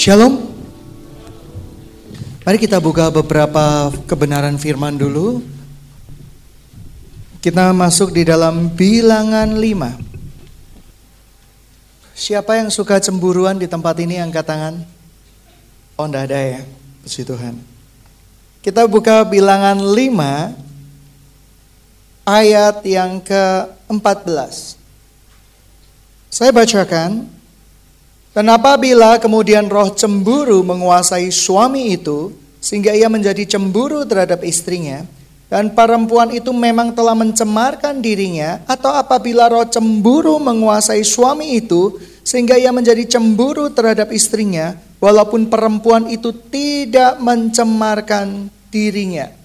Shalom. Mari kita buka beberapa kebenaran firman dulu. Kita masuk di dalam bilangan 5. Siapa yang suka cemburuan di tempat ini angkat tangan? Oh enggak ada ya, puji Tuhan. Kita buka bilangan 5 ayat yang ke-14. Saya bacakan, dan apabila kemudian roh cemburu menguasai suami itu, sehingga ia menjadi cemburu terhadap istrinya, dan perempuan itu memang telah mencemarkan dirinya, atau apabila roh cemburu menguasai suami itu, sehingga ia menjadi cemburu terhadap istrinya, walaupun perempuan itu tidak mencemarkan dirinya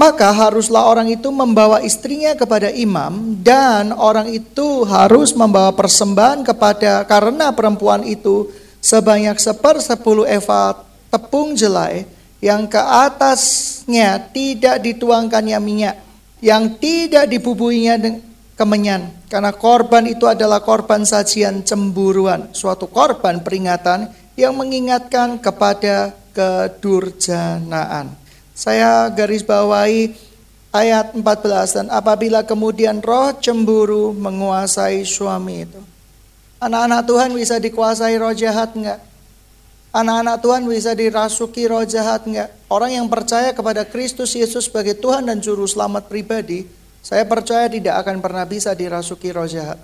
maka haruslah orang itu membawa istrinya kepada imam dan orang itu harus membawa persembahan kepada karena perempuan itu sebanyak seper sepuluh eva tepung jelai yang ke atasnya tidak dituangkannya minyak yang tidak dibubuhinya kemenyan karena korban itu adalah korban sajian cemburuan suatu korban peringatan yang mengingatkan kepada kedurjanaan saya garis bawahi ayat 14 dan apabila kemudian roh cemburu menguasai suami itu. Anak-anak Tuhan bisa dikuasai roh jahat enggak? Anak-anak Tuhan bisa dirasuki roh jahat enggak? Orang yang percaya kepada Kristus Yesus sebagai Tuhan dan Juru Selamat pribadi, saya percaya tidak akan pernah bisa dirasuki roh jahat.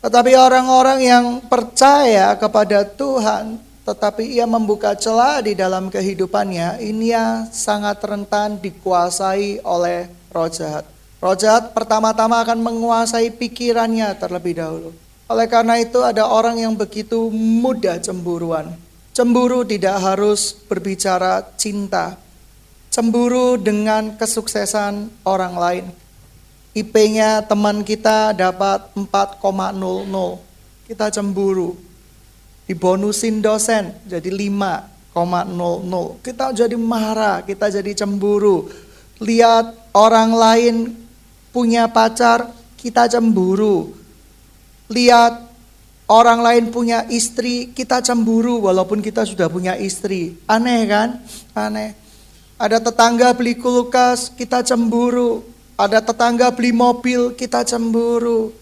Tetapi orang-orang yang percaya kepada Tuhan, tetapi ia membuka celah di dalam kehidupannya, ini sangat rentan dikuasai oleh roh jahat. Roh jahat pertama-tama akan menguasai pikirannya terlebih dahulu. Oleh karena itu ada orang yang begitu mudah cemburuan. Cemburu tidak harus berbicara cinta. Cemburu dengan kesuksesan orang lain. IP-nya teman kita dapat 4,00. Kita cemburu dibonusin dosen jadi 5,00. Kita jadi marah, kita jadi cemburu. Lihat orang lain punya pacar, kita cemburu. Lihat orang lain punya istri, kita cemburu walaupun kita sudah punya istri. Aneh kan? Aneh. Ada tetangga beli kulkas, kita cemburu. Ada tetangga beli mobil, kita cemburu.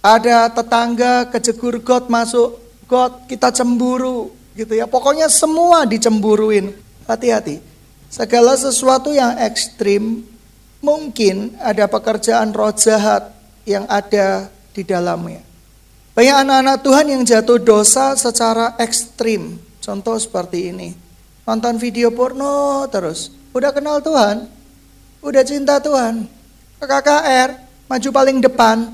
Ada tetangga kejegur got masuk God, kita cemburu gitu ya. Pokoknya semua dicemburuin. Hati-hati. Segala sesuatu yang ekstrim mungkin ada pekerjaan roh jahat yang ada di dalamnya. Banyak anak-anak Tuhan yang jatuh dosa secara ekstrim. Contoh seperti ini. Nonton video porno terus. Udah kenal Tuhan, udah cinta Tuhan. KKR, maju paling depan,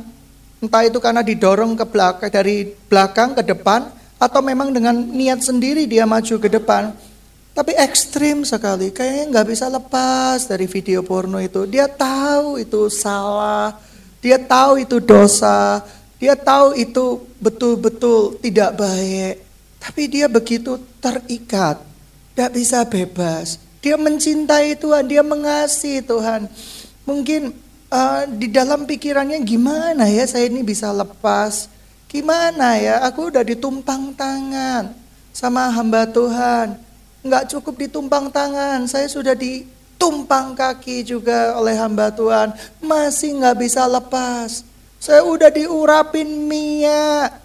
Entah itu karena didorong ke belakang dari belakang ke depan atau memang dengan niat sendiri dia maju ke depan. Tapi ekstrim sekali, kayaknya nggak bisa lepas dari video porno itu. Dia tahu itu salah, dia tahu itu dosa, dia tahu itu betul-betul tidak baik. Tapi dia begitu terikat, tidak bisa bebas. Dia mencintai Tuhan, dia mengasihi Tuhan. Mungkin uh, di dalam pikirannya gimana ya saya ini bisa lepas? Gimana ya? Aku udah ditumpang tangan sama hamba Tuhan. Nggak cukup ditumpang tangan, saya sudah ditumpang kaki juga oleh hamba Tuhan. Masih nggak bisa lepas. Saya udah diurapin minyak.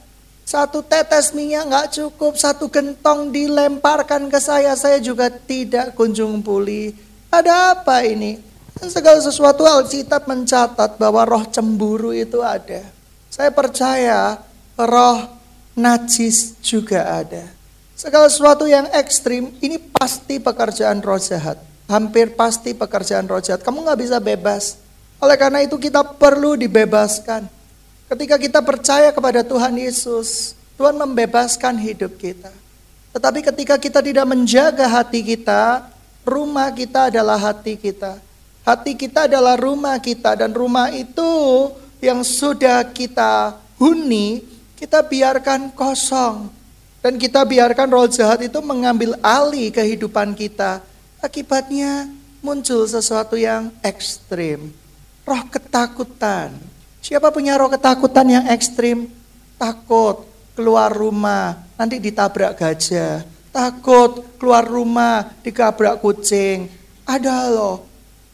Satu tetes minyak nggak cukup, satu gentong dilemparkan ke saya, saya juga tidak kunjung pulih. Ada apa ini? Dan segala sesuatu Alkitab mencatat bahwa roh cemburu itu ada. Saya percaya roh najis juga ada. Segala sesuatu yang ekstrim ini pasti pekerjaan roh jahat. Hampir pasti pekerjaan roh jahat. Kamu nggak bisa bebas. Oleh karena itu kita perlu dibebaskan. Ketika kita percaya kepada Tuhan Yesus, Tuhan membebaskan hidup kita. Tetapi ketika kita tidak menjaga hati kita, rumah kita adalah hati kita. Hati kita adalah rumah kita dan rumah itu yang sudah kita huni, kita biarkan kosong. Dan kita biarkan roh jahat itu mengambil alih kehidupan kita. Akibatnya muncul sesuatu yang ekstrim. Roh ketakutan. Siapa punya roh ketakutan yang ekstrim? Takut keluar rumah, nanti ditabrak gajah. takut keluar rumah dikabrak kucing. Ada loh.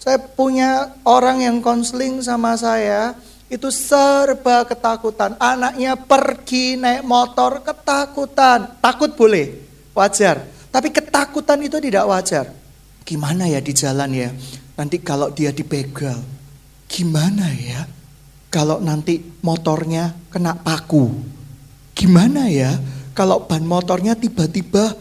Saya punya orang yang konseling sama saya, itu serba ketakutan. Anaknya pergi naik motor ketakutan. Takut boleh, wajar. Tapi ketakutan itu tidak wajar. Gimana ya di jalan ya? Nanti kalau dia dipegal, gimana ya? Kalau nanti motornya kena paku, gimana ya? Kalau ban motornya tiba-tiba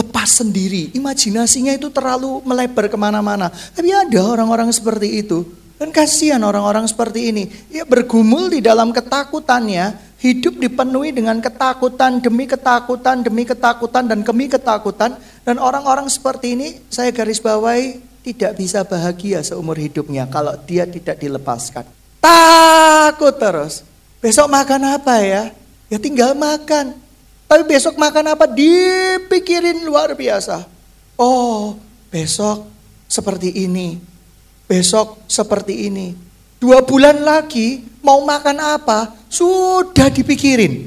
lepas sendiri, imajinasinya itu terlalu melebar ke mana-mana. Tapi ada orang-orang seperti itu dan kasihan orang-orang seperti ini. Ya bergumul di dalam ketakutannya, hidup dipenuhi dengan ketakutan demi ketakutan demi ketakutan dan demi ketakutan. Dan orang-orang seperti ini saya garis bawahi tidak bisa bahagia seumur hidupnya kalau dia tidak dilepaskan. Takut terus. Besok makan apa ya? Ya tinggal makan. Tapi besok makan apa dipikirin luar biasa. Oh, besok seperti ini besok seperti ini. Dua bulan lagi mau makan apa sudah dipikirin.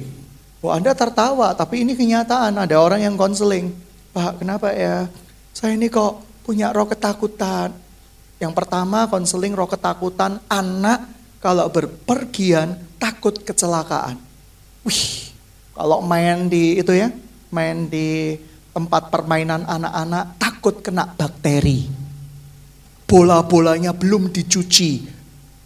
Wah Anda tertawa tapi ini kenyataan ada orang yang konseling. Pak kenapa ya saya ini kok punya roh ketakutan. Yang pertama konseling roh ketakutan anak kalau berpergian takut kecelakaan. Wih kalau main di itu ya main di tempat permainan anak-anak takut kena bakteri bola-bolanya belum dicuci.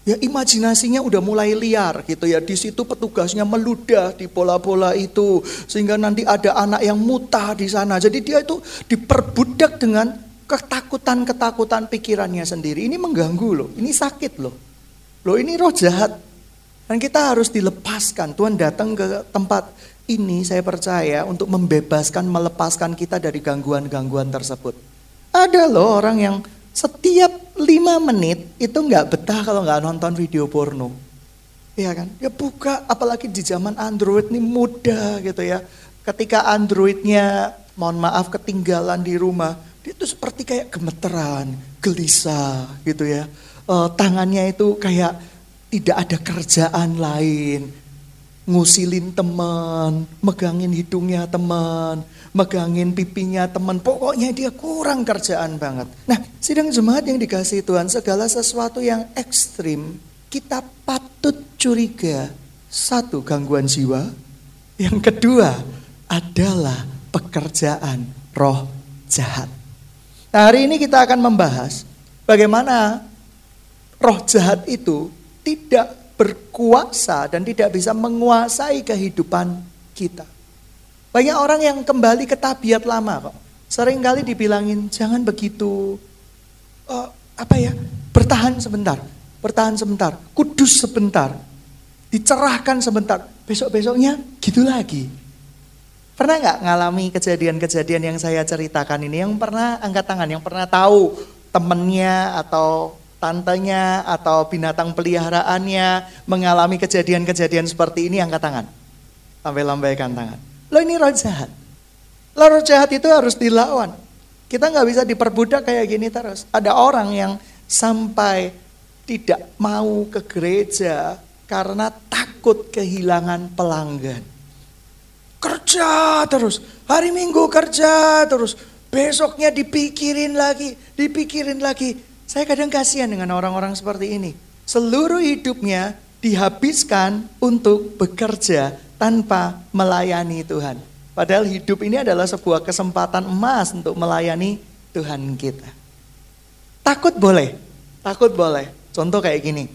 Ya imajinasinya udah mulai liar gitu ya. Di situ petugasnya meludah di bola-bola itu sehingga nanti ada anak yang muta di sana. Jadi dia itu diperbudak dengan ketakutan-ketakutan pikirannya sendiri. Ini mengganggu loh, ini sakit loh. Loh ini roh jahat. Dan kita harus dilepaskan. Tuhan datang ke tempat ini saya percaya untuk membebaskan, melepaskan kita dari gangguan-gangguan tersebut. Ada loh orang yang setiap lima menit itu nggak betah kalau nggak nonton video porno. Iya kan? Ya buka, apalagi di zaman Android ini mudah gitu ya. Ketika Androidnya, mohon maaf ketinggalan di rumah, dia itu seperti kayak gemeteran, gelisah gitu ya. E, tangannya itu kayak tidak ada kerjaan lain. Ngusilin teman, megangin hidungnya teman, megangin pipinya teman. Pokoknya dia kurang kerjaan banget. Nah, sidang jemaat yang dikasih Tuhan, segala sesuatu yang ekstrim, kita patut curiga. Satu, gangguan jiwa. Yang kedua adalah pekerjaan roh jahat. Nah, hari ini kita akan membahas bagaimana roh jahat itu tidak berkuasa dan tidak bisa menguasai kehidupan kita. Banyak orang yang kembali ke tabiat lama kok. Sering kali dibilangin jangan begitu. Uh, apa ya? Bertahan sebentar, bertahan sebentar, kudus sebentar, dicerahkan sebentar. Besok-besoknya gitu lagi. Pernah nggak ngalami kejadian-kejadian yang saya ceritakan ini? Yang pernah angkat tangan, yang pernah tahu temennya atau tantenya atau binatang peliharaannya mengalami kejadian-kejadian seperti ini angkat tangan. Sampai lambaikan tangan. Lo ini roh jahat. Lo roh jahat itu harus dilawan. Kita nggak bisa diperbudak kayak gini terus. Ada orang yang sampai tidak mau ke gereja karena takut kehilangan pelanggan. Kerja terus, hari Minggu kerja terus, besoknya dipikirin lagi, dipikirin lagi. Saya kadang kasihan dengan orang-orang seperti ini. Seluruh hidupnya dihabiskan untuk bekerja tanpa melayani Tuhan. Padahal hidup ini adalah sebuah kesempatan emas untuk melayani Tuhan kita. Takut boleh, takut boleh. Contoh kayak gini,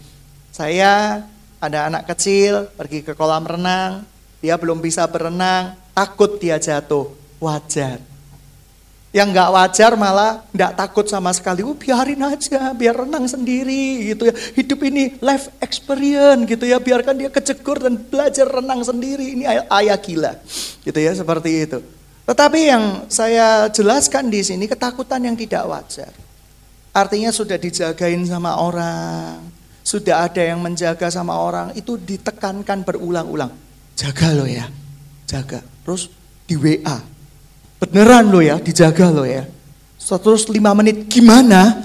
saya ada anak kecil pergi ke kolam renang, dia belum bisa berenang, takut dia jatuh, wajar. Yang nggak wajar malah nggak takut sama sekali. Uh, biarin aja, biar renang sendiri gitu ya. Hidup ini life experience gitu ya. Biarkan dia kecekur dan belajar renang sendiri. Ini ay ayah gila gitu ya seperti itu. Tetapi yang saya jelaskan di sini ketakutan yang tidak wajar. Artinya sudah dijagain sama orang, sudah ada yang menjaga sama orang, itu ditekankan berulang-ulang. Jaga lo ya, jaga. Terus di WA, Beneran lo ya, dijaga lo ya. Terus lima menit, gimana?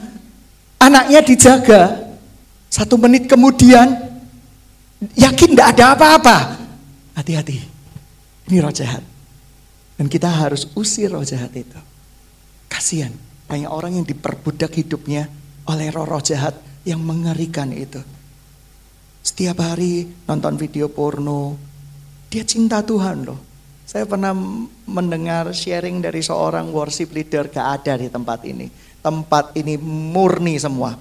Anaknya dijaga. Satu menit kemudian, yakin tidak ada apa-apa. Hati-hati, ini roh jahat. Dan kita harus usir roh jahat itu. Kasihan, banyak orang yang diperbudak hidupnya oleh roh-roh jahat yang mengerikan itu. Setiap hari nonton video porno, dia cinta Tuhan loh. Saya pernah mendengar sharing dari seorang worship leader gak ada di tempat ini. Tempat ini murni semua.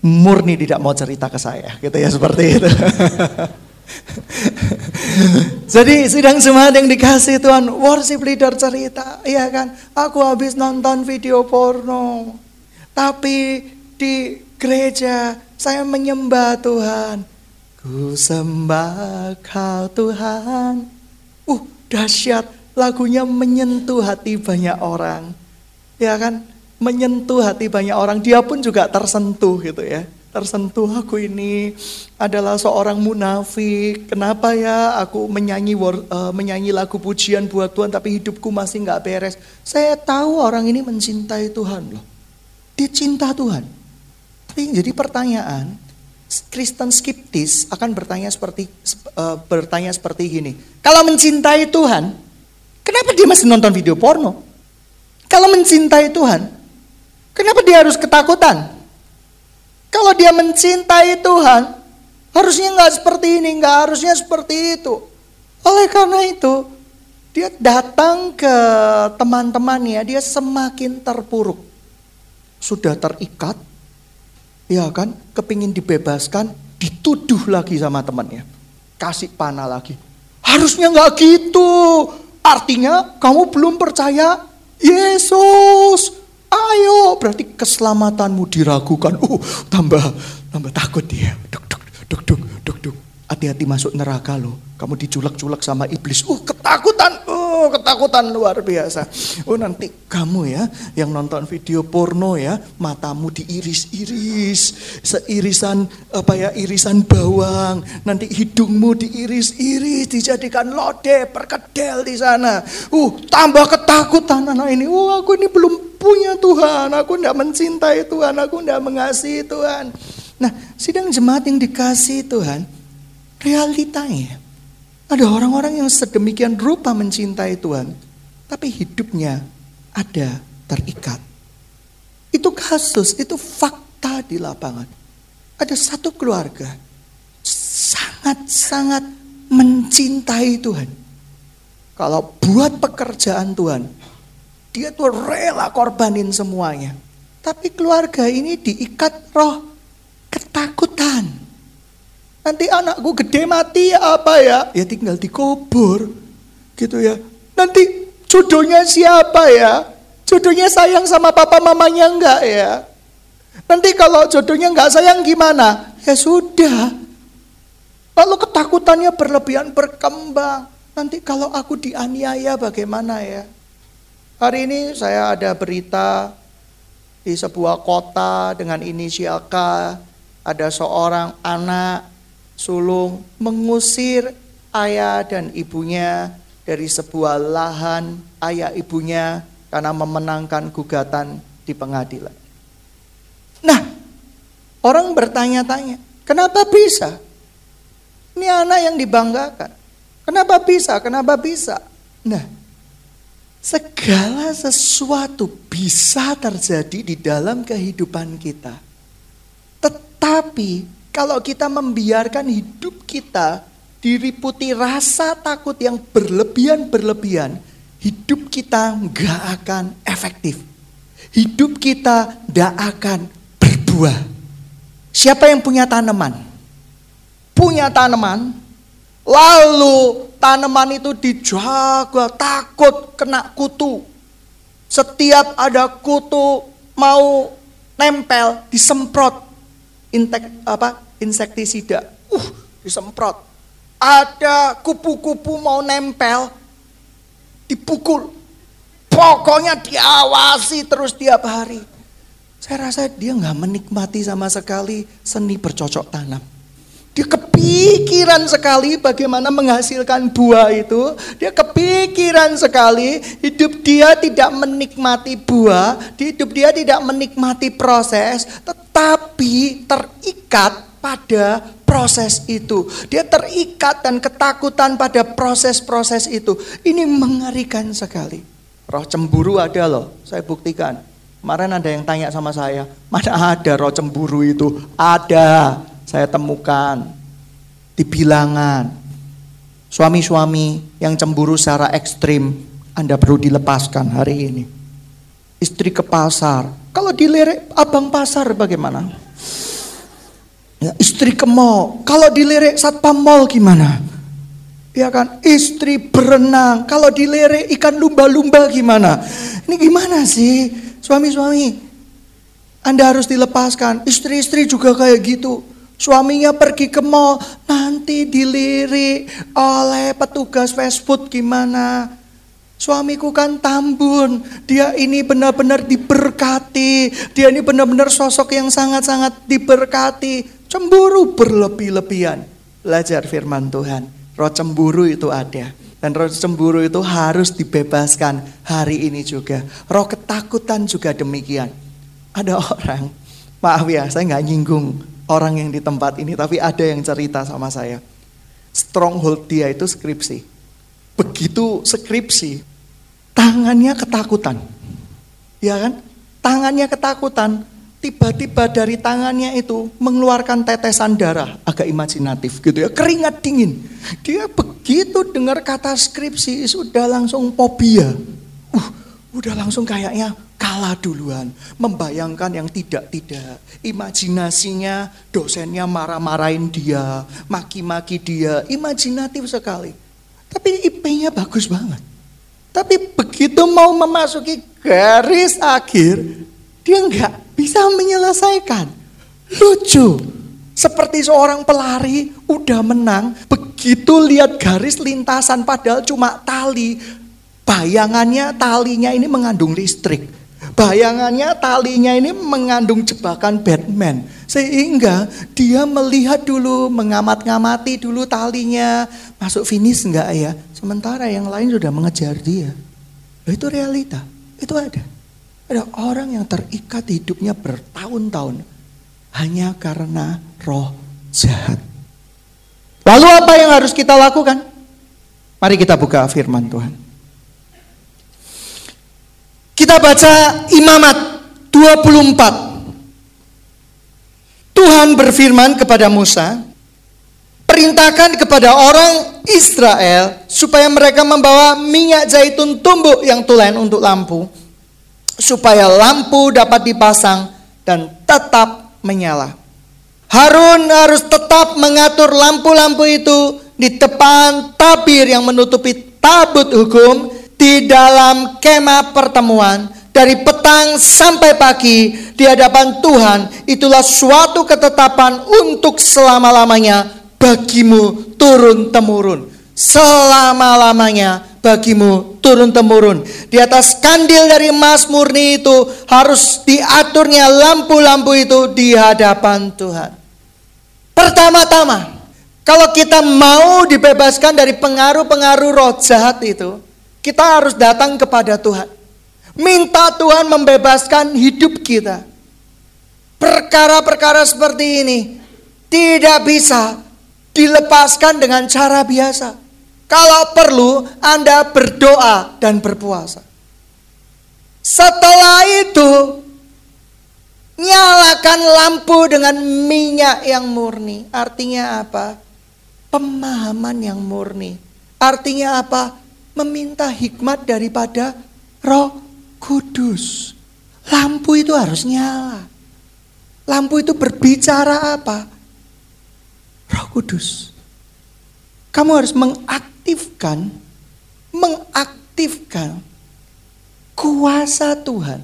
Murni tidak mau cerita ke saya gitu ya seperti itu. Jadi sidang jemaat yang dikasih Tuhan, worship leader cerita, iya kan, aku habis nonton video porno. Tapi di gereja saya menyembah Tuhan. Ku sembah kau Tuhan. Uh, dahsyat lagunya menyentuh hati banyak orang. Ya kan? Menyentuh hati banyak orang. Dia pun juga tersentuh gitu ya. Tersentuh aku ini adalah seorang munafik. Kenapa ya aku menyanyi uh, menyanyi lagu pujian buat Tuhan tapi hidupku masih nggak beres. Saya tahu orang ini mencintai Tuhan loh. Dia cinta Tuhan. Tapi jadi pertanyaan, Kristen skeptis akan bertanya seperti uh, bertanya seperti gini. Kalau mencintai Tuhan, kenapa dia masih nonton video porno? Kalau mencintai Tuhan, kenapa dia harus ketakutan? Kalau dia mencintai Tuhan, harusnya nggak seperti ini, nggak harusnya seperti itu. Oleh karena itu, dia datang ke teman-temannya, dia semakin terpuruk. Sudah terikat, ya kan, kepingin dibebaskan, dituduh lagi sama temannya. Kasih panah lagi. Harusnya nggak gitu. Artinya kamu belum percaya Yesus. Ayo, berarti keselamatanmu diragukan. Uh, tambah tambah takut dia. Duk duk duk duk. Hati-hati masuk neraka loh. Kamu diculak-culak sama iblis. Uh, ketakutan. Oh, ketakutan luar biasa. Oh, nanti kamu ya yang nonton video porno ya, matamu diiris-iris, seirisan apa ya, irisan bawang. Nanti hidungmu diiris-iris, dijadikan lode, perkedel di sana. Uh, tambah ketakutan anak ini. Oh, aku ini belum punya Tuhan, aku tidak mencintai Tuhan, aku tidak mengasihi Tuhan. Nah, sidang jemaat yang dikasih Tuhan, realitanya ada orang-orang yang sedemikian rupa mencintai Tuhan, tapi hidupnya ada terikat. Itu kasus, itu fakta di lapangan. Ada satu keluarga sangat-sangat mencintai Tuhan. Kalau buat pekerjaan Tuhan, dia tuh rela korbanin semuanya. Tapi keluarga ini diikat roh ketakutan. Nanti anakku gede mati ya apa ya? Ya tinggal dikubur. Gitu ya. Nanti jodohnya siapa ya? Jodohnya sayang sama papa mamanya enggak ya? Nanti kalau jodohnya enggak sayang gimana? Ya sudah. Lalu ketakutannya berlebihan berkembang. Nanti kalau aku dianiaya bagaimana ya? Hari ini saya ada berita di sebuah kota dengan inisial K. Ada seorang anak sulung mengusir ayah dan ibunya dari sebuah lahan ayah ibunya karena memenangkan gugatan di pengadilan. Nah, orang bertanya-tanya, kenapa bisa? Ini anak yang dibanggakan. Kenapa bisa? Kenapa bisa? Nah, segala sesuatu bisa terjadi di dalam kehidupan kita. Tetapi kalau kita membiarkan hidup kita diriputi rasa takut yang berlebihan-berlebihan, hidup kita nggak akan efektif. Hidup kita nggak akan berbuah. Siapa yang punya tanaman? Punya tanaman, lalu tanaman itu dijaga takut kena kutu. Setiap ada kutu mau nempel disemprot intek apa insektisida. Uh, disemprot. Ada kupu-kupu mau nempel, dipukul. Pokoknya diawasi terus tiap hari. Saya rasa dia nggak menikmati sama sekali seni bercocok tanam. Dia kepikiran sekali bagaimana menghasilkan buah itu. Dia kepikiran sekali hidup dia tidak menikmati buah, hidup dia tidak menikmati proses, tapi terikat pada proses itu. Dia terikat dan ketakutan pada proses-proses itu. Ini mengerikan sekali. Roh cemburu ada loh, saya buktikan. Kemarin ada yang tanya sama saya, mana ada roh cemburu itu? Ada, saya temukan di bilangan. Suami-suami yang cemburu secara ekstrim, Anda perlu dilepaskan hari ini. Istri ke pasar, kalau dilirik abang pasar bagaimana? Ya, istri ke mall, kalau dilirik satpam mall gimana? Ya kan, istri berenang, kalau dilirik ikan lumba-lumba gimana? Ini gimana sih? Suami-suami, Anda harus dilepaskan. Istri-istri juga kayak gitu. Suaminya pergi ke mall, nanti dilirik oleh petugas fast food gimana? Suamiku kan tambun, dia ini benar-benar diberkati, dia ini benar-benar sosok yang sangat-sangat diberkati. Cemburu berlebih-lebihan. Belajar firman Tuhan, roh cemburu itu ada. Dan roh cemburu itu harus dibebaskan hari ini juga. Roh ketakutan juga demikian. Ada orang, maaf ya saya nggak nyinggung orang yang di tempat ini, tapi ada yang cerita sama saya. Stronghold dia itu skripsi begitu skripsi, tangannya ketakutan. Ya kan? Tangannya ketakutan. Tiba-tiba dari tangannya itu mengeluarkan tetesan darah. Agak imajinatif gitu ya. Keringat dingin. Dia begitu dengar kata skripsi sudah langsung fobia. Uh, udah langsung kayaknya kalah duluan. Membayangkan yang tidak-tidak. Imajinasinya dosennya marah-marahin dia. Maki-maki dia. Imajinatif sekali. Tapi IP-nya bagus banget. Tapi begitu mau memasuki garis akhir, dia nggak bisa menyelesaikan. Lucu. Seperti seorang pelari udah menang, begitu lihat garis lintasan padahal cuma tali. Bayangannya talinya ini mengandung listrik. Bayangannya talinya ini mengandung jebakan Batman. Sehingga dia melihat dulu, mengamat-ngamati dulu talinya. Masuk finish enggak ya? Sementara yang lain sudah mengejar dia. Itu realita, itu ada. Ada orang yang terikat hidupnya bertahun-tahun hanya karena roh jahat. Lalu apa yang harus kita lakukan? Mari kita buka firman Tuhan. Kita baca Imamat 24. Tuhan berfirman kepada Musa, perintahkan kepada orang Israel supaya mereka membawa minyak zaitun tumbuk yang tulen untuk lampu supaya lampu dapat dipasang dan tetap menyala. Harun harus tetap mengatur lampu-lampu itu di depan tabir yang menutupi tabut hukum di dalam kemah pertemuan dari petang sampai pagi di hadapan Tuhan itulah suatu ketetapan untuk selama-lamanya bagimu turun temurun. Selama-lamanya bagimu turun temurun. Di atas kandil dari emas murni itu harus diaturnya lampu-lampu itu di hadapan Tuhan. Pertama-tama, kalau kita mau dibebaskan dari pengaruh-pengaruh roh jahat itu, kita harus datang kepada Tuhan. Minta Tuhan membebaskan hidup kita. Perkara-perkara seperti ini tidak bisa dilepaskan dengan cara biasa. Kalau perlu, Anda berdoa dan berpuasa. Setelah itu, nyalakan lampu dengan minyak yang murni. Artinya apa? Pemahaman yang murni. Artinya apa? Meminta hikmat daripada Roh Kudus. Lampu itu harus nyala. Lampu itu berbicara apa? Roh Kudus. Kamu harus mengaktifkan, mengaktifkan kuasa Tuhan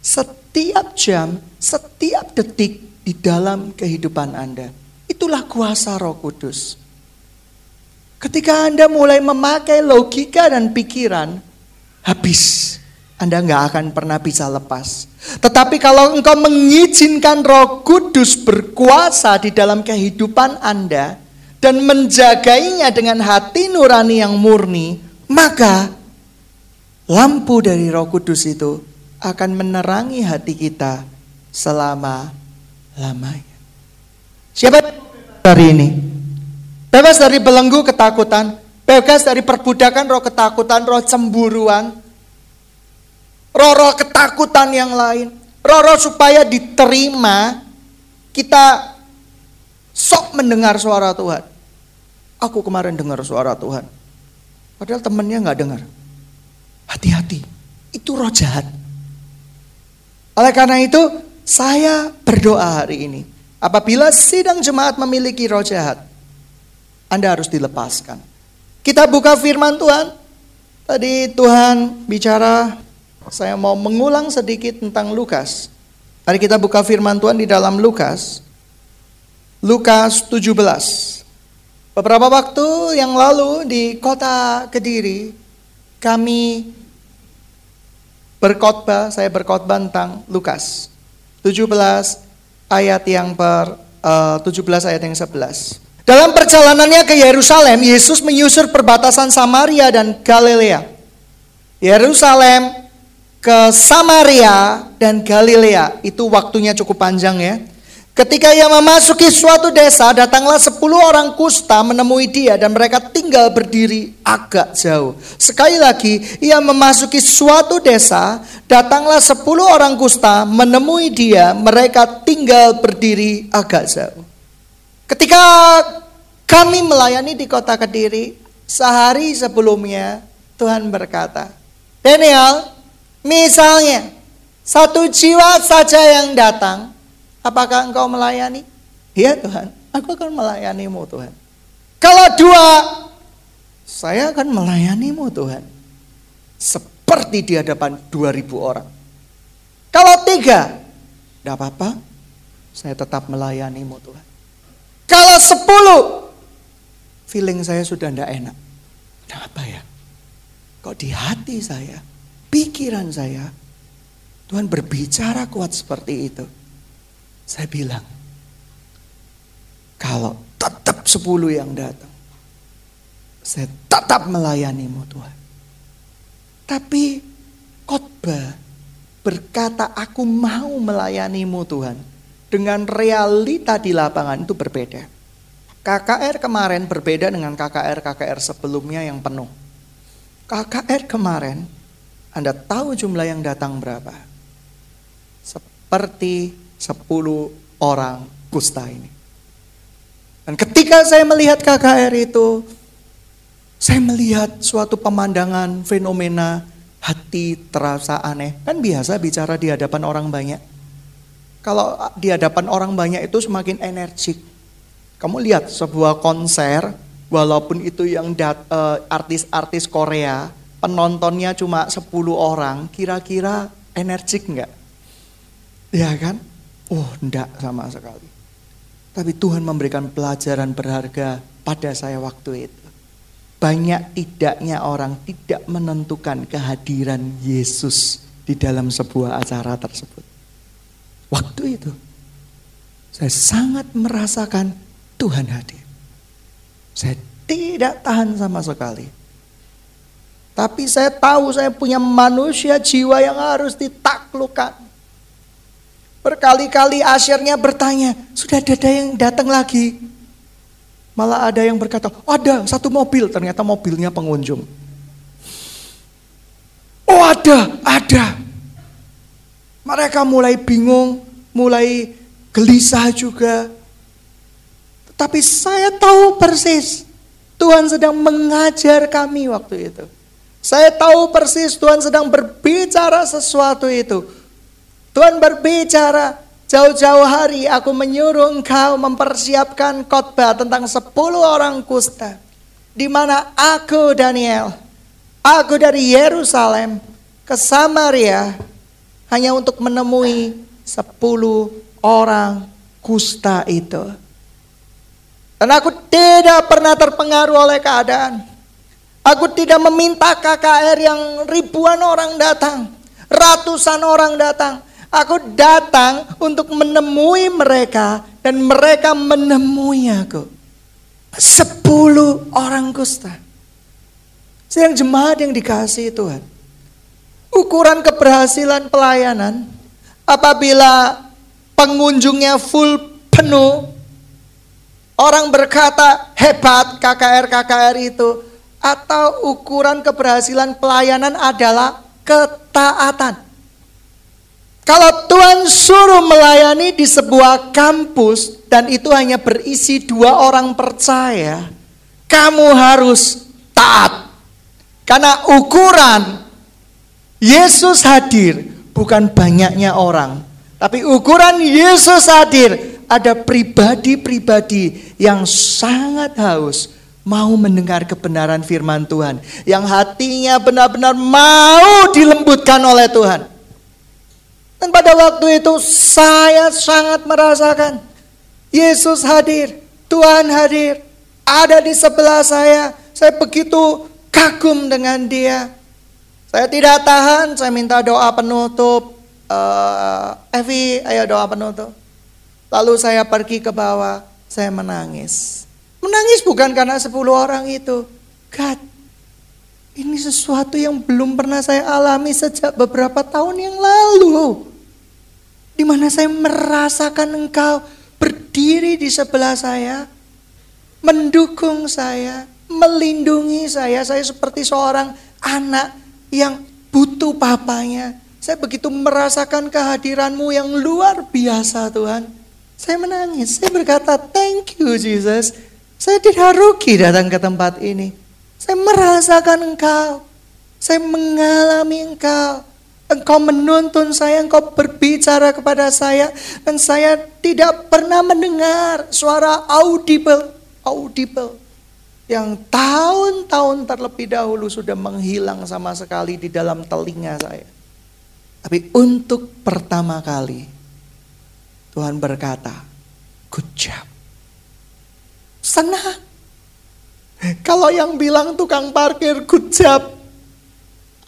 setiap jam, setiap detik di dalam kehidupan Anda. Itulah kuasa Roh Kudus. Ketika Anda mulai memakai logika dan pikiran, habis. Anda nggak akan pernah bisa lepas. Tetapi kalau engkau mengizinkan Roh Kudus berkuasa di dalam kehidupan Anda dan menjagainya dengan hati nurani yang murni, maka lampu dari Roh Kudus itu akan menerangi hati kita selama lamanya. Siapa hari ini? Bebas dari belenggu ketakutan, bebas dari perbudakan roh ketakutan, roh cemburuan, roh-roh ketakutan yang lain, roh-roh supaya diterima kita sok mendengar suara Tuhan. Aku kemarin dengar suara Tuhan. Padahal temennya nggak dengar. Hati-hati, itu roh jahat. Oleh karena itu, saya berdoa hari ini. Apabila sidang jemaat memiliki roh jahat, anda harus dilepaskan. Kita buka firman Tuhan. Tadi Tuhan bicara, saya mau mengulang sedikit tentang Lukas. Mari kita buka firman Tuhan di dalam Lukas. Lukas 17. Beberapa waktu yang lalu di kota Kediri, kami berkhotbah, saya berkhotbah tentang Lukas 17 ayat yang per uh, 17 ayat yang 11. Dalam perjalanannya ke Yerusalem, Yesus menyusur perbatasan Samaria dan Galilea. Yerusalem ke Samaria dan Galilea, itu waktunya cukup panjang ya. Ketika ia memasuki suatu desa, datanglah sepuluh orang kusta menemui dia dan mereka tinggal berdiri agak jauh. Sekali lagi, ia memasuki suatu desa, datanglah sepuluh orang kusta menemui dia, mereka tinggal berdiri agak jauh. Ketika kami melayani di kota Kediri, sehari sebelumnya Tuhan berkata, Daniel, misalnya satu jiwa saja yang datang, apakah engkau melayani? Iya Tuhan, aku akan melayanimu Tuhan. Kalau dua, saya akan melayanimu Tuhan. Seperti di hadapan dua ribu orang. Kalau tiga, tidak apa-apa, saya tetap melayanimu Tuhan. Kalau sepuluh, feeling saya sudah tidak enak. Kenapa ya? Kok di hati saya, pikiran saya, Tuhan berbicara kuat seperti itu. Saya bilang, kalau tetap sepuluh yang datang, saya tetap melayanimu Tuhan. Tapi khotbah berkata aku mau melayanimu Tuhan dengan realita di lapangan itu berbeda. KKR kemarin berbeda dengan KKR-KKR sebelumnya yang penuh. KKR kemarin, Anda tahu jumlah yang datang berapa? Seperti 10 orang kusta ini. Dan ketika saya melihat KKR itu, saya melihat suatu pemandangan fenomena hati terasa aneh. Kan biasa bicara di hadapan orang banyak kalau di hadapan orang banyak itu semakin energik. Kamu lihat sebuah konser, walaupun itu yang uh, artis-artis Korea, penontonnya cuma 10 orang, kira-kira energik enggak? Ya kan? Oh, enggak sama sekali. Tapi Tuhan memberikan pelajaran berharga pada saya waktu itu. Banyak tidaknya orang tidak menentukan kehadiran Yesus di dalam sebuah acara tersebut. Waktu itu saya sangat merasakan Tuhan hadir. Saya tidak tahan sama sekali. Tapi saya tahu saya punya manusia jiwa yang harus ditaklukkan. Berkali-kali asyirnya bertanya, sudah ada yang datang lagi? Malah ada yang berkata, ada satu mobil, ternyata mobilnya pengunjung. Oh ada, ada. Mereka mulai bingung, mulai gelisah juga. Tapi saya tahu persis Tuhan sedang mengajar kami waktu itu. Saya tahu persis Tuhan sedang berbicara sesuatu itu. Tuhan berbicara jauh-jauh hari aku menyuruh engkau mempersiapkan khotbah tentang 10 orang kusta. Di mana aku Daniel, aku dari Yerusalem ke Samaria hanya untuk menemui sepuluh orang kusta itu. Dan aku tidak pernah terpengaruh oleh keadaan. Aku tidak meminta KKR yang ribuan orang datang, ratusan orang datang. Aku datang untuk menemui mereka dan mereka menemui aku. Sepuluh orang kusta. Sayang jemaat yang dikasih Tuhan. Ukuran keberhasilan pelayanan apabila pengunjungnya full penuh. Orang berkata hebat KKR-KKR itu. Atau ukuran keberhasilan pelayanan adalah ketaatan. Kalau Tuhan suruh melayani di sebuah kampus dan itu hanya berisi dua orang percaya, kamu harus taat. Karena ukuran Yesus hadir bukan banyaknya orang, tapi ukuran Yesus hadir ada pribadi-pribadi yang sangat haus mau mendengar kebenaran firman Tuhan, yang hatinya benar-benar mau dilembutkan oleh Tuhan. Dan pada waktu itu saya sangat merasakan Yesus hadir, Tuhan hadir, ada di sebelah saya. Saya begitu kagum dengan dia. Saya tidak tahan, saya minta doa penutup. Uh, Evi, ayo doa penutup. Lalu saya pergi ke bawah, saya menangis. Menangis bukan karena 10 orang itu. God, ini sesuatu yang belum pernah saya alami sejak beberapa tahun yang lalu. Di mana saya merasakan engkau berdiri di sebelah saya, mendukung saya, melindungi saya. Saya seperti seorang anak yang butuh papanya. Saya begitu merasakan kehadiranmu yang luar biasa Tuhan. Saya menangis, saya berkata thank you Jesus. Saya tidak rugi datang ke tempat ini. Saya merasakan engkau. Saya mengalami engkau. Engkau menuntun saya, engkau berbicara kepada saya. Dan saya tidak pernah mendengar suara audible. Audible. Yang tahun-tahun terlebih dahulu sudah menghilang sama sekali di dalam telinga saya. Tapi untuk pertama kali Tuhan berkata, good job. Senang. Kalau yang bilang tukang parkir good job.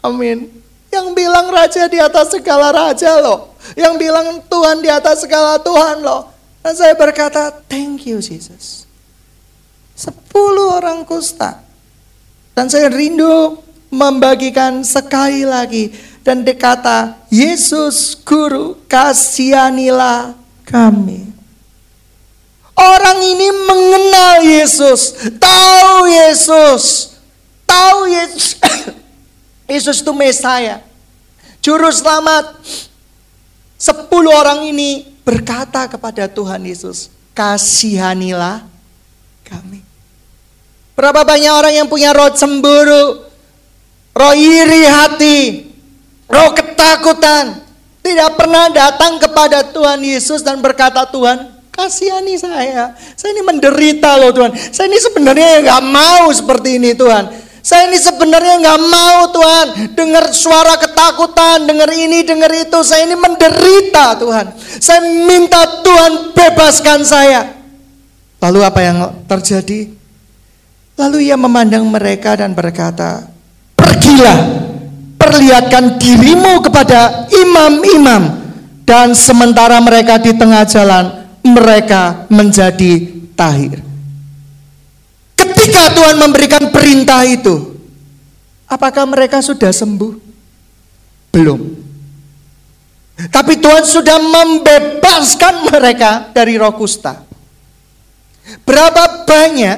Amin. Yang bilang raja di atas segala raja loh. Yang bilang Tuhan di atas segala Tuhan loh. Dan saya berkata, thank you Jesus. Sepuluh orang kusta. Dan saya rindu membagikan sekali lagi. Dan dikata, Yesus Guru kasihanilah kami. Orang ini mengenal Yesus, tahu Yesus, tahu Yesus. Yesus itu Mesaya, juru selamat. Sepuluh orang ini berkata kepada Tuhan Yesus, kasihanilah kami. Berapa banyak orang yang punya roh cemburu, roh iri hati, roh ketakutan, tidak pernah datang kepada Tuhan Yesus dan berkata, Tuhan, Kasihani saya. Saya ini menderita loh Tuhan. Saya ini sebenarnya nggak mau seperti ini Tuhan. Saya ini sebenarnya nggak mau Tuhan. Dengar suara ketakutan, dengar ini, dengar itu. Saya ini menderita Tuhan. Saya minta Tuhan bebaskan saya. Lalu apa yang terjadi? Lalu ia memandang mereka dan berkata, Pergilah, perlihatkan dirimu kepada imam-imam. Dan sementara mereka di tengah jalan, mereka menjadi tahir. Ketika Tuhan memberikan perintah itu, apakah mereka sudah sembuh? Belum. Tapi Tuhan sudah membebaskan mereka dari roh kusta. Berapa banyak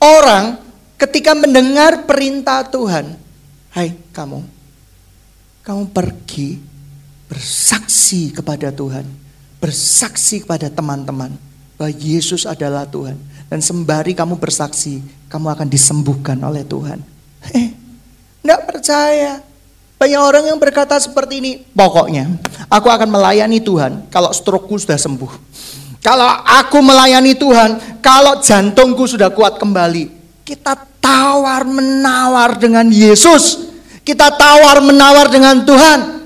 orang ketika mendengar perintah Tuhan, "Hai kamu, kamu pergi bersaksi kepada Tuhan." Bersaksi kepada teman-teman bahwa Yesus adalah Tuhan. Dan sembari kamu bersaksi, kamu akan disembuhkan oleh Tuhan. Eh, enggak percaya. Banyak orang yang berkata seperti ini, pokoknya aku akan melayani Tuhan kalau strokeku sudah sembuh. Kalau aku melayani Tuhan, kalau jantungku sudah kuat kembali. Kita tawar menawar dengan Yesus. Kita tawar menawar dengan Tuhan.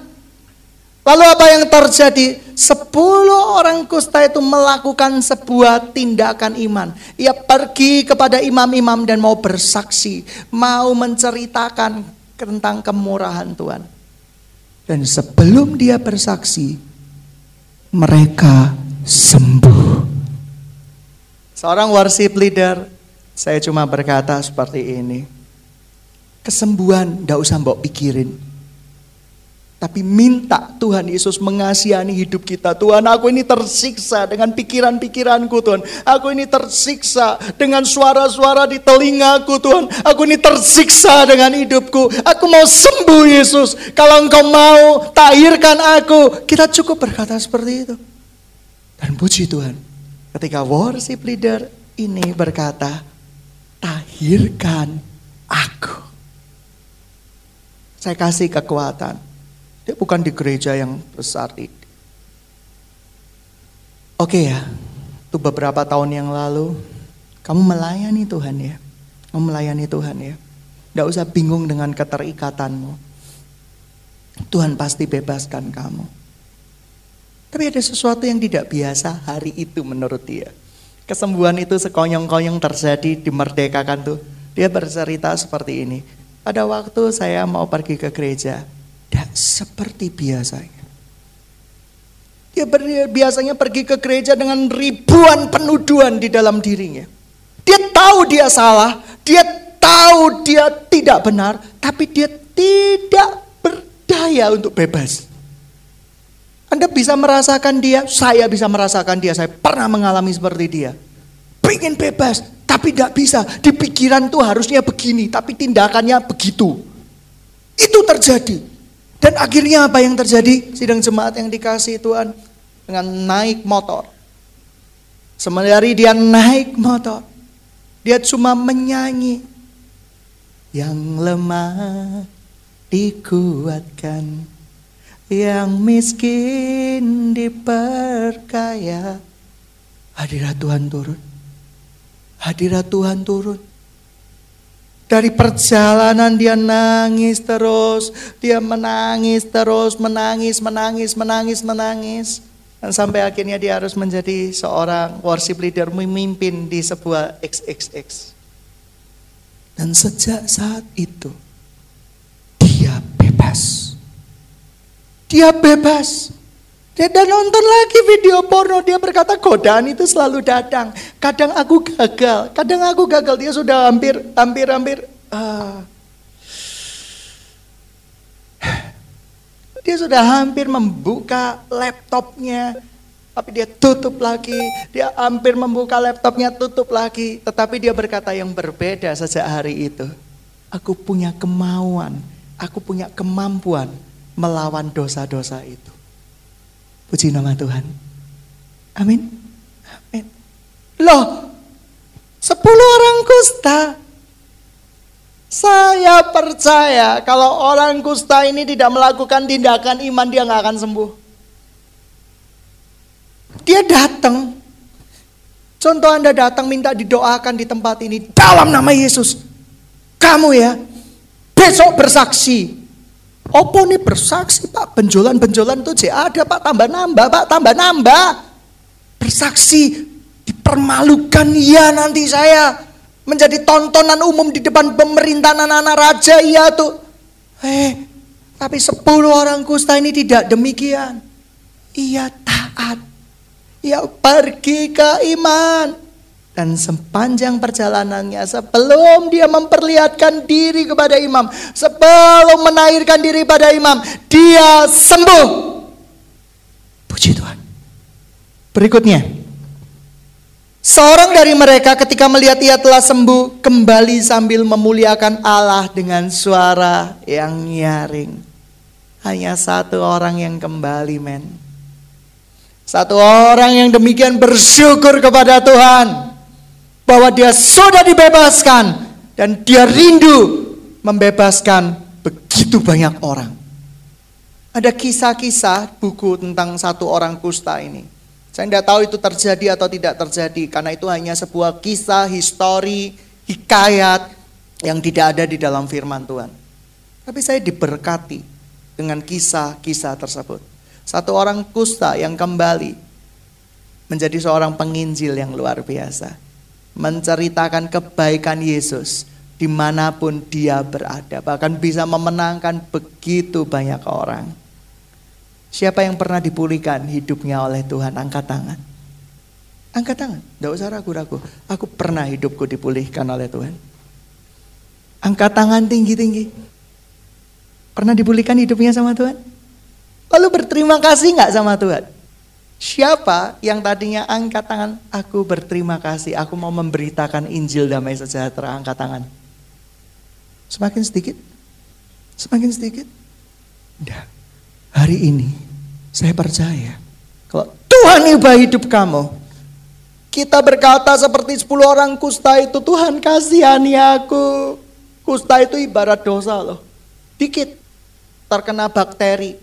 Lalu apa yang terjadi? Sepuluh orang kusta itu melakukan sebuah tindakan iman. Ia pergi kepada imam-imam dan mau bersaksi, mau menceritakan tentang kemurahan Tuhan. Dan sebelum dia bersaksi, mereka sembuh. Seorang worship leader, saya cuma berkata seperti ini. Kesembuhan gak usah mbok pikirin. Tapi minta Tuhan Yesus mengasihani hidup kita. Tuhan aku ini tersiksa dengan pikiran-pikiranku Tuhan. Aku ini tersiksa dengan suara-suara di telingaku Tuhan. Aku ini tersiksa dengan hidupku. Aku mau sembuh Yesus. Kalau engkau mau tahirkan aku. Kita cukup berkata seperti itu. Dan puji Tuhan. Ketika worship leader ini berkata. Tahirkan aku. Saya kasih kekuatan dia bukan di gereja yang besar ini. Oke ya, itu beberapa tahun yang lalu kamu melayani Tuhan ya. Kamu melayani Tuhan ya. Tidak usah bingung dengan keterikatanmu. Tuhan pasti bebaskan kamu. Tapi ada sesuatu yang tidak biasa hari itu menurut dia. Kesembuhan itu sekonyong-konyong terjadi dimerdekakan tuh. Dia bercerita seperti ini. Pada waktu saya mau pergi ke gereja, tidak seperti biasanya. Dia biasanya pergi ke gereja dengan ribuan penuduhan di dalam dirinya. Dia tahu dia salah, dia tahu dia tidak benar, tapi dia tidak berdaya untuk bebas. Anda bisa merasakan dia, saya bisa merasakan dia, saya pernah mengalami seperti dia. Pengen bebas, tapi tidak bisa. Di pikiran tuh harusnya begini, tapi tindakannya begitu. Itu terjadi. Dan akhirnya apa yang terjadi? Sidang jemaat yang dikasih Tuhan dengan naik motor. Sementara dia naik motor, dia cuma menyanyi. Yang lemah dikuatkan, yang miskin diperkaya. Hadirat Tuhan turun. Hadirat Tuhan turun. Dari perjalanan dia nangis terus, dia menangis terus, menangis, menangis, menangis, menangis. Dan sampai akhirnya dia harus menjadi seorang worship leader memimpin di sebuah XXX. Dan sejak saat itu, dia bebas. Dia bebas. Dia dan nonton lagi video porno, dia berkata godaan itu selalu datang. Kadang aku gagal, kadang aku gagal. Dia sudah hampir, hampir, hampir. Uh, dia sudah hampir membuka laptopnya, tapi dia tutup lagi. Dia hampir membuka laptopnya, tutup lagi. Tetapi dia berkata yang berbeda sejak hari itu. Aku punya kemauan, aku punya kemampuan melawan dosa-dosa itu. Puji nama Tuhan. Amin. Loh, sepuluh orang kusta. Saya percaya kalau orang kusta ini tidak melakukan tindakan iman dia nggak akan sembuh. Dia datang. Contoh Anda datang minta didoakan di tempat ini dalam nama Yesus. Kamu ya, besok bersaksi. Opo nih bersaksi pak, benjolan-benjolan itu ada pak, tambah nambah pak, tambah nambah. Bersaksi, Dipermalukan ya nanti saya menjadi tontonan umum di depan pemerintahan anak-anak raja ya tuh. Eh, tapi sepuluh orang kusta ini tidak demikian. Ia taat. Ia pergi ke iman. Dan sepanjang perjalanannya sebelum dia memperlihatkan diri kepada imam. Sebelum menaikkan diri pada imam. Dia sembuh. Puji Tuhan. Berikutnya. Seorang dari mereka ketika melihat ia telah sembuh kembali sambil memuliakan Allah dengan suara yang nyaring. Hanya satu orang yang kembali men. Satu orang yang demikian bersyukur kepada Tuhan. Bahwa dia sudah dibebaskan. Dan dia rindu membebaskan begitu banyak orang. Ada kisah-kisah buku tentang satu orang kusta ini. Saya tidak tahu itu terjadi atau tidak terjadi karena itu hanya sebuah kisah, histori, hikayat yang tidak ada di dalam firman Tuhan. Tapi saya diberkati dengan kisah-kisah tersebut. Satu orang kusta yang kembali menjadi seorang penginjil yang luar biasa. Menceritakan kebaikan Yesus di mana pun dia berada. Bahkan bisa memenangkan begitu banyak orang. Siapa yang pernah dipulihkan hidupnya oleh Tuhan? Angkat tangan. Angkat tangan. Tidak usah ragu-ragu. Aku pernah hidupku dipulihkan oleh Tuhan. Angkat tangan tinggi-tinggi. Pernah dipulihkan hidupnya sama Tuhan? Lalu berterima kasih nggak sama Tuhan? Siapa yang tadinya angkat tangan, aku berterima kasih, aku mau memberitakan Injil damai sejahtera, angkat tangan. Semakin sedikit, semakin sedikit. Nah, hari ini saya percaya kalau Tuhan ubah hidup kamu, kita berkata seperti 10 orang kusta itu, Tuhan kasihani aku. Kusta itu ibarat dosa loh. Dikit terkena bakteri.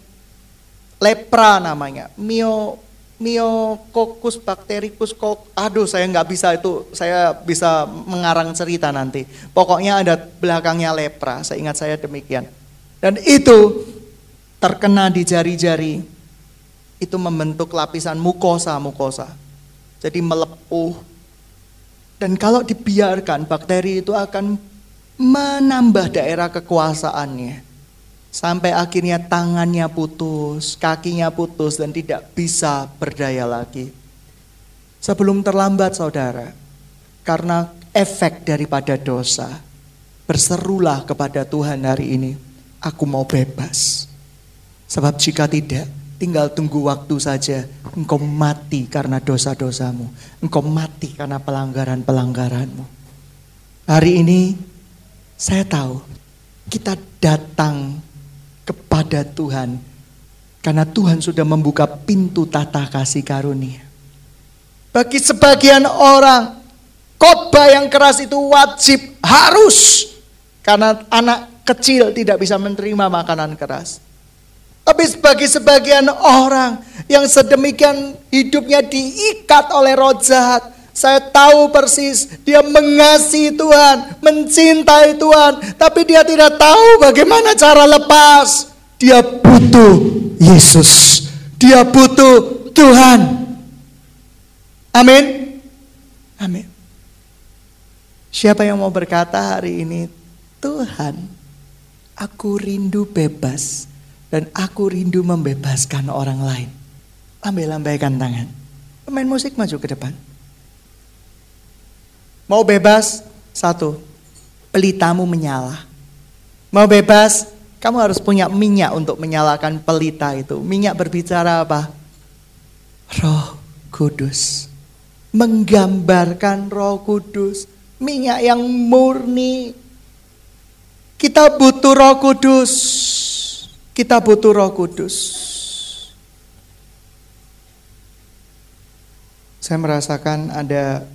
Lepra namanya. Mio Myococcus bactericus kok aduh saya nggak bisa itu saya bisa mengarang cerita nanti. Pokoknya ada belakangnya lepra saya ingat saya demikian. Dan itu terkena di jari-jari itu membentuk lapisan mukosa mukosa. Jadi melepuh. Dan kalau dibiarkan bakteri itu akan menambah daerah kekuasaannya Sampai akhirnya tangannya putus, kakinya putus dan tidak bisa berdaya lagi. Sebelum terlambat saudara, karena efek daripada dosa, berserulah kepada Tuhan hari ini, aku mau bebas. Sebab jika tidak, tinggal tunggu waktu saja, engkau mati karena dosa-dosamu. Engkau mati karena pelanggaran-pelanggaranmu. Hari ini, saya tahu, kita datang kepada Tuhan. Karena Tuhan sudah membuka pintu tata kasih karunia. Bagi sebagian orang, khotbah yang keras itu wajib harus. Karena anak kecil tidak bisa menerima makanan keras. Tapi bagi sebagian orang yang sedemikian hidupnya diikat oleh roh jahat, saya tahu persis dia mengasihi Tuhan, mencintai Tuhan, tapi dia tidak tahu bagaimana cara lepas. Dia butuh Yesus. Dia butuh Tuhan. Amin. Amin. Siapa yang mau berkata hari ini, Tuhan, aku rindu bebas dan aku rindu membebaskan orang lain. Ambil lambaikan tangan. Pemain musik maju ke depan. Mau bebas? Satu, pelitamu menyala. Mau bebas? Kamu harus punya minyak untuk menyalakan pelita itu. Minyak berbicara apa? Roh Kudus. Menggambarkan Roh Kudus. Minyak yang murni. Kita butuh Roh Kudus. Kita butuh Roh Kudus. Saya merasakan ada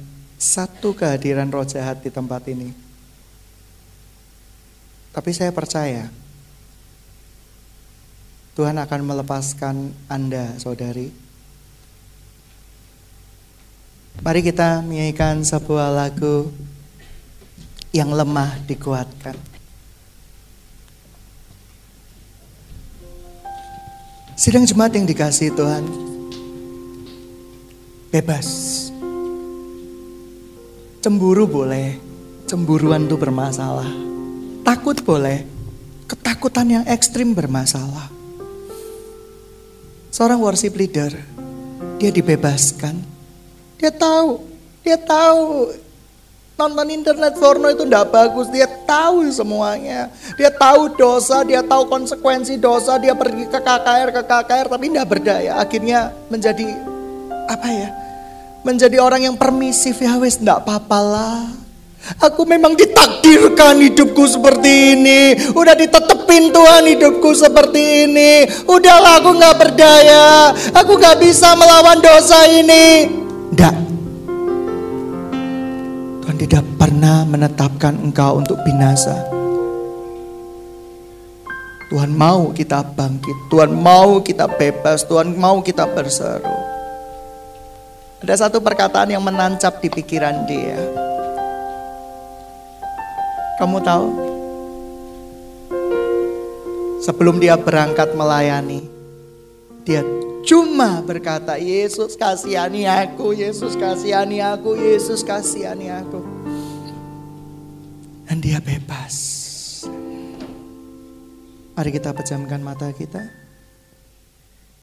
satu kehadiran roh jahat di tempat ini. Tapi saya percaya Tuhan akan melepaskan Anda, saudari. Mari kita menyanyikan sebuah lagu yang lemah dikuatkan. Sidang jemaat yang dikasih Tuhan, bebas Cemburu boleh, cemburuan itu bermasalah. Takut boleh, ketakutan yang ekstrim bermasalah. Seorang worship leader, dia dibebaskan. Dia tahu, dia tahu nonton internet porno itu tidak bagus. Dia tahu semuanya. Dia tahu dosa, dia tahu konsekuensi dosa. Dia pergi ke KKR, ke KKR tapi tidak berdaya. Akhirnya menjadi apa ya? Menjadi orang yang permisif ya wes ndak apa-apalah. Aku memang ditakdirkan hidupku seperti ini. Udah ditetepin Tuhan hidupku seperti ini. Udahlah aku nggak berdaya. Aku nggak bisa melawan dosa ini. Ndak. Tuhan tidak pernah menetapkan engkau untuk binasa. Tuhan mau kita bangkit. Tuhan mau kita bebas. Tuhan mau kita berseru. Ada satu perkataan yang menancap di pikiran dia. Kamu tahu? Sebelum dia berangkat melayani, dia cuma berkata, Yesus kasihani aku, Yesus kasihani aku, Yesus kasihani aku. Dan dia bebas. Mari kita pejamkan mata kita.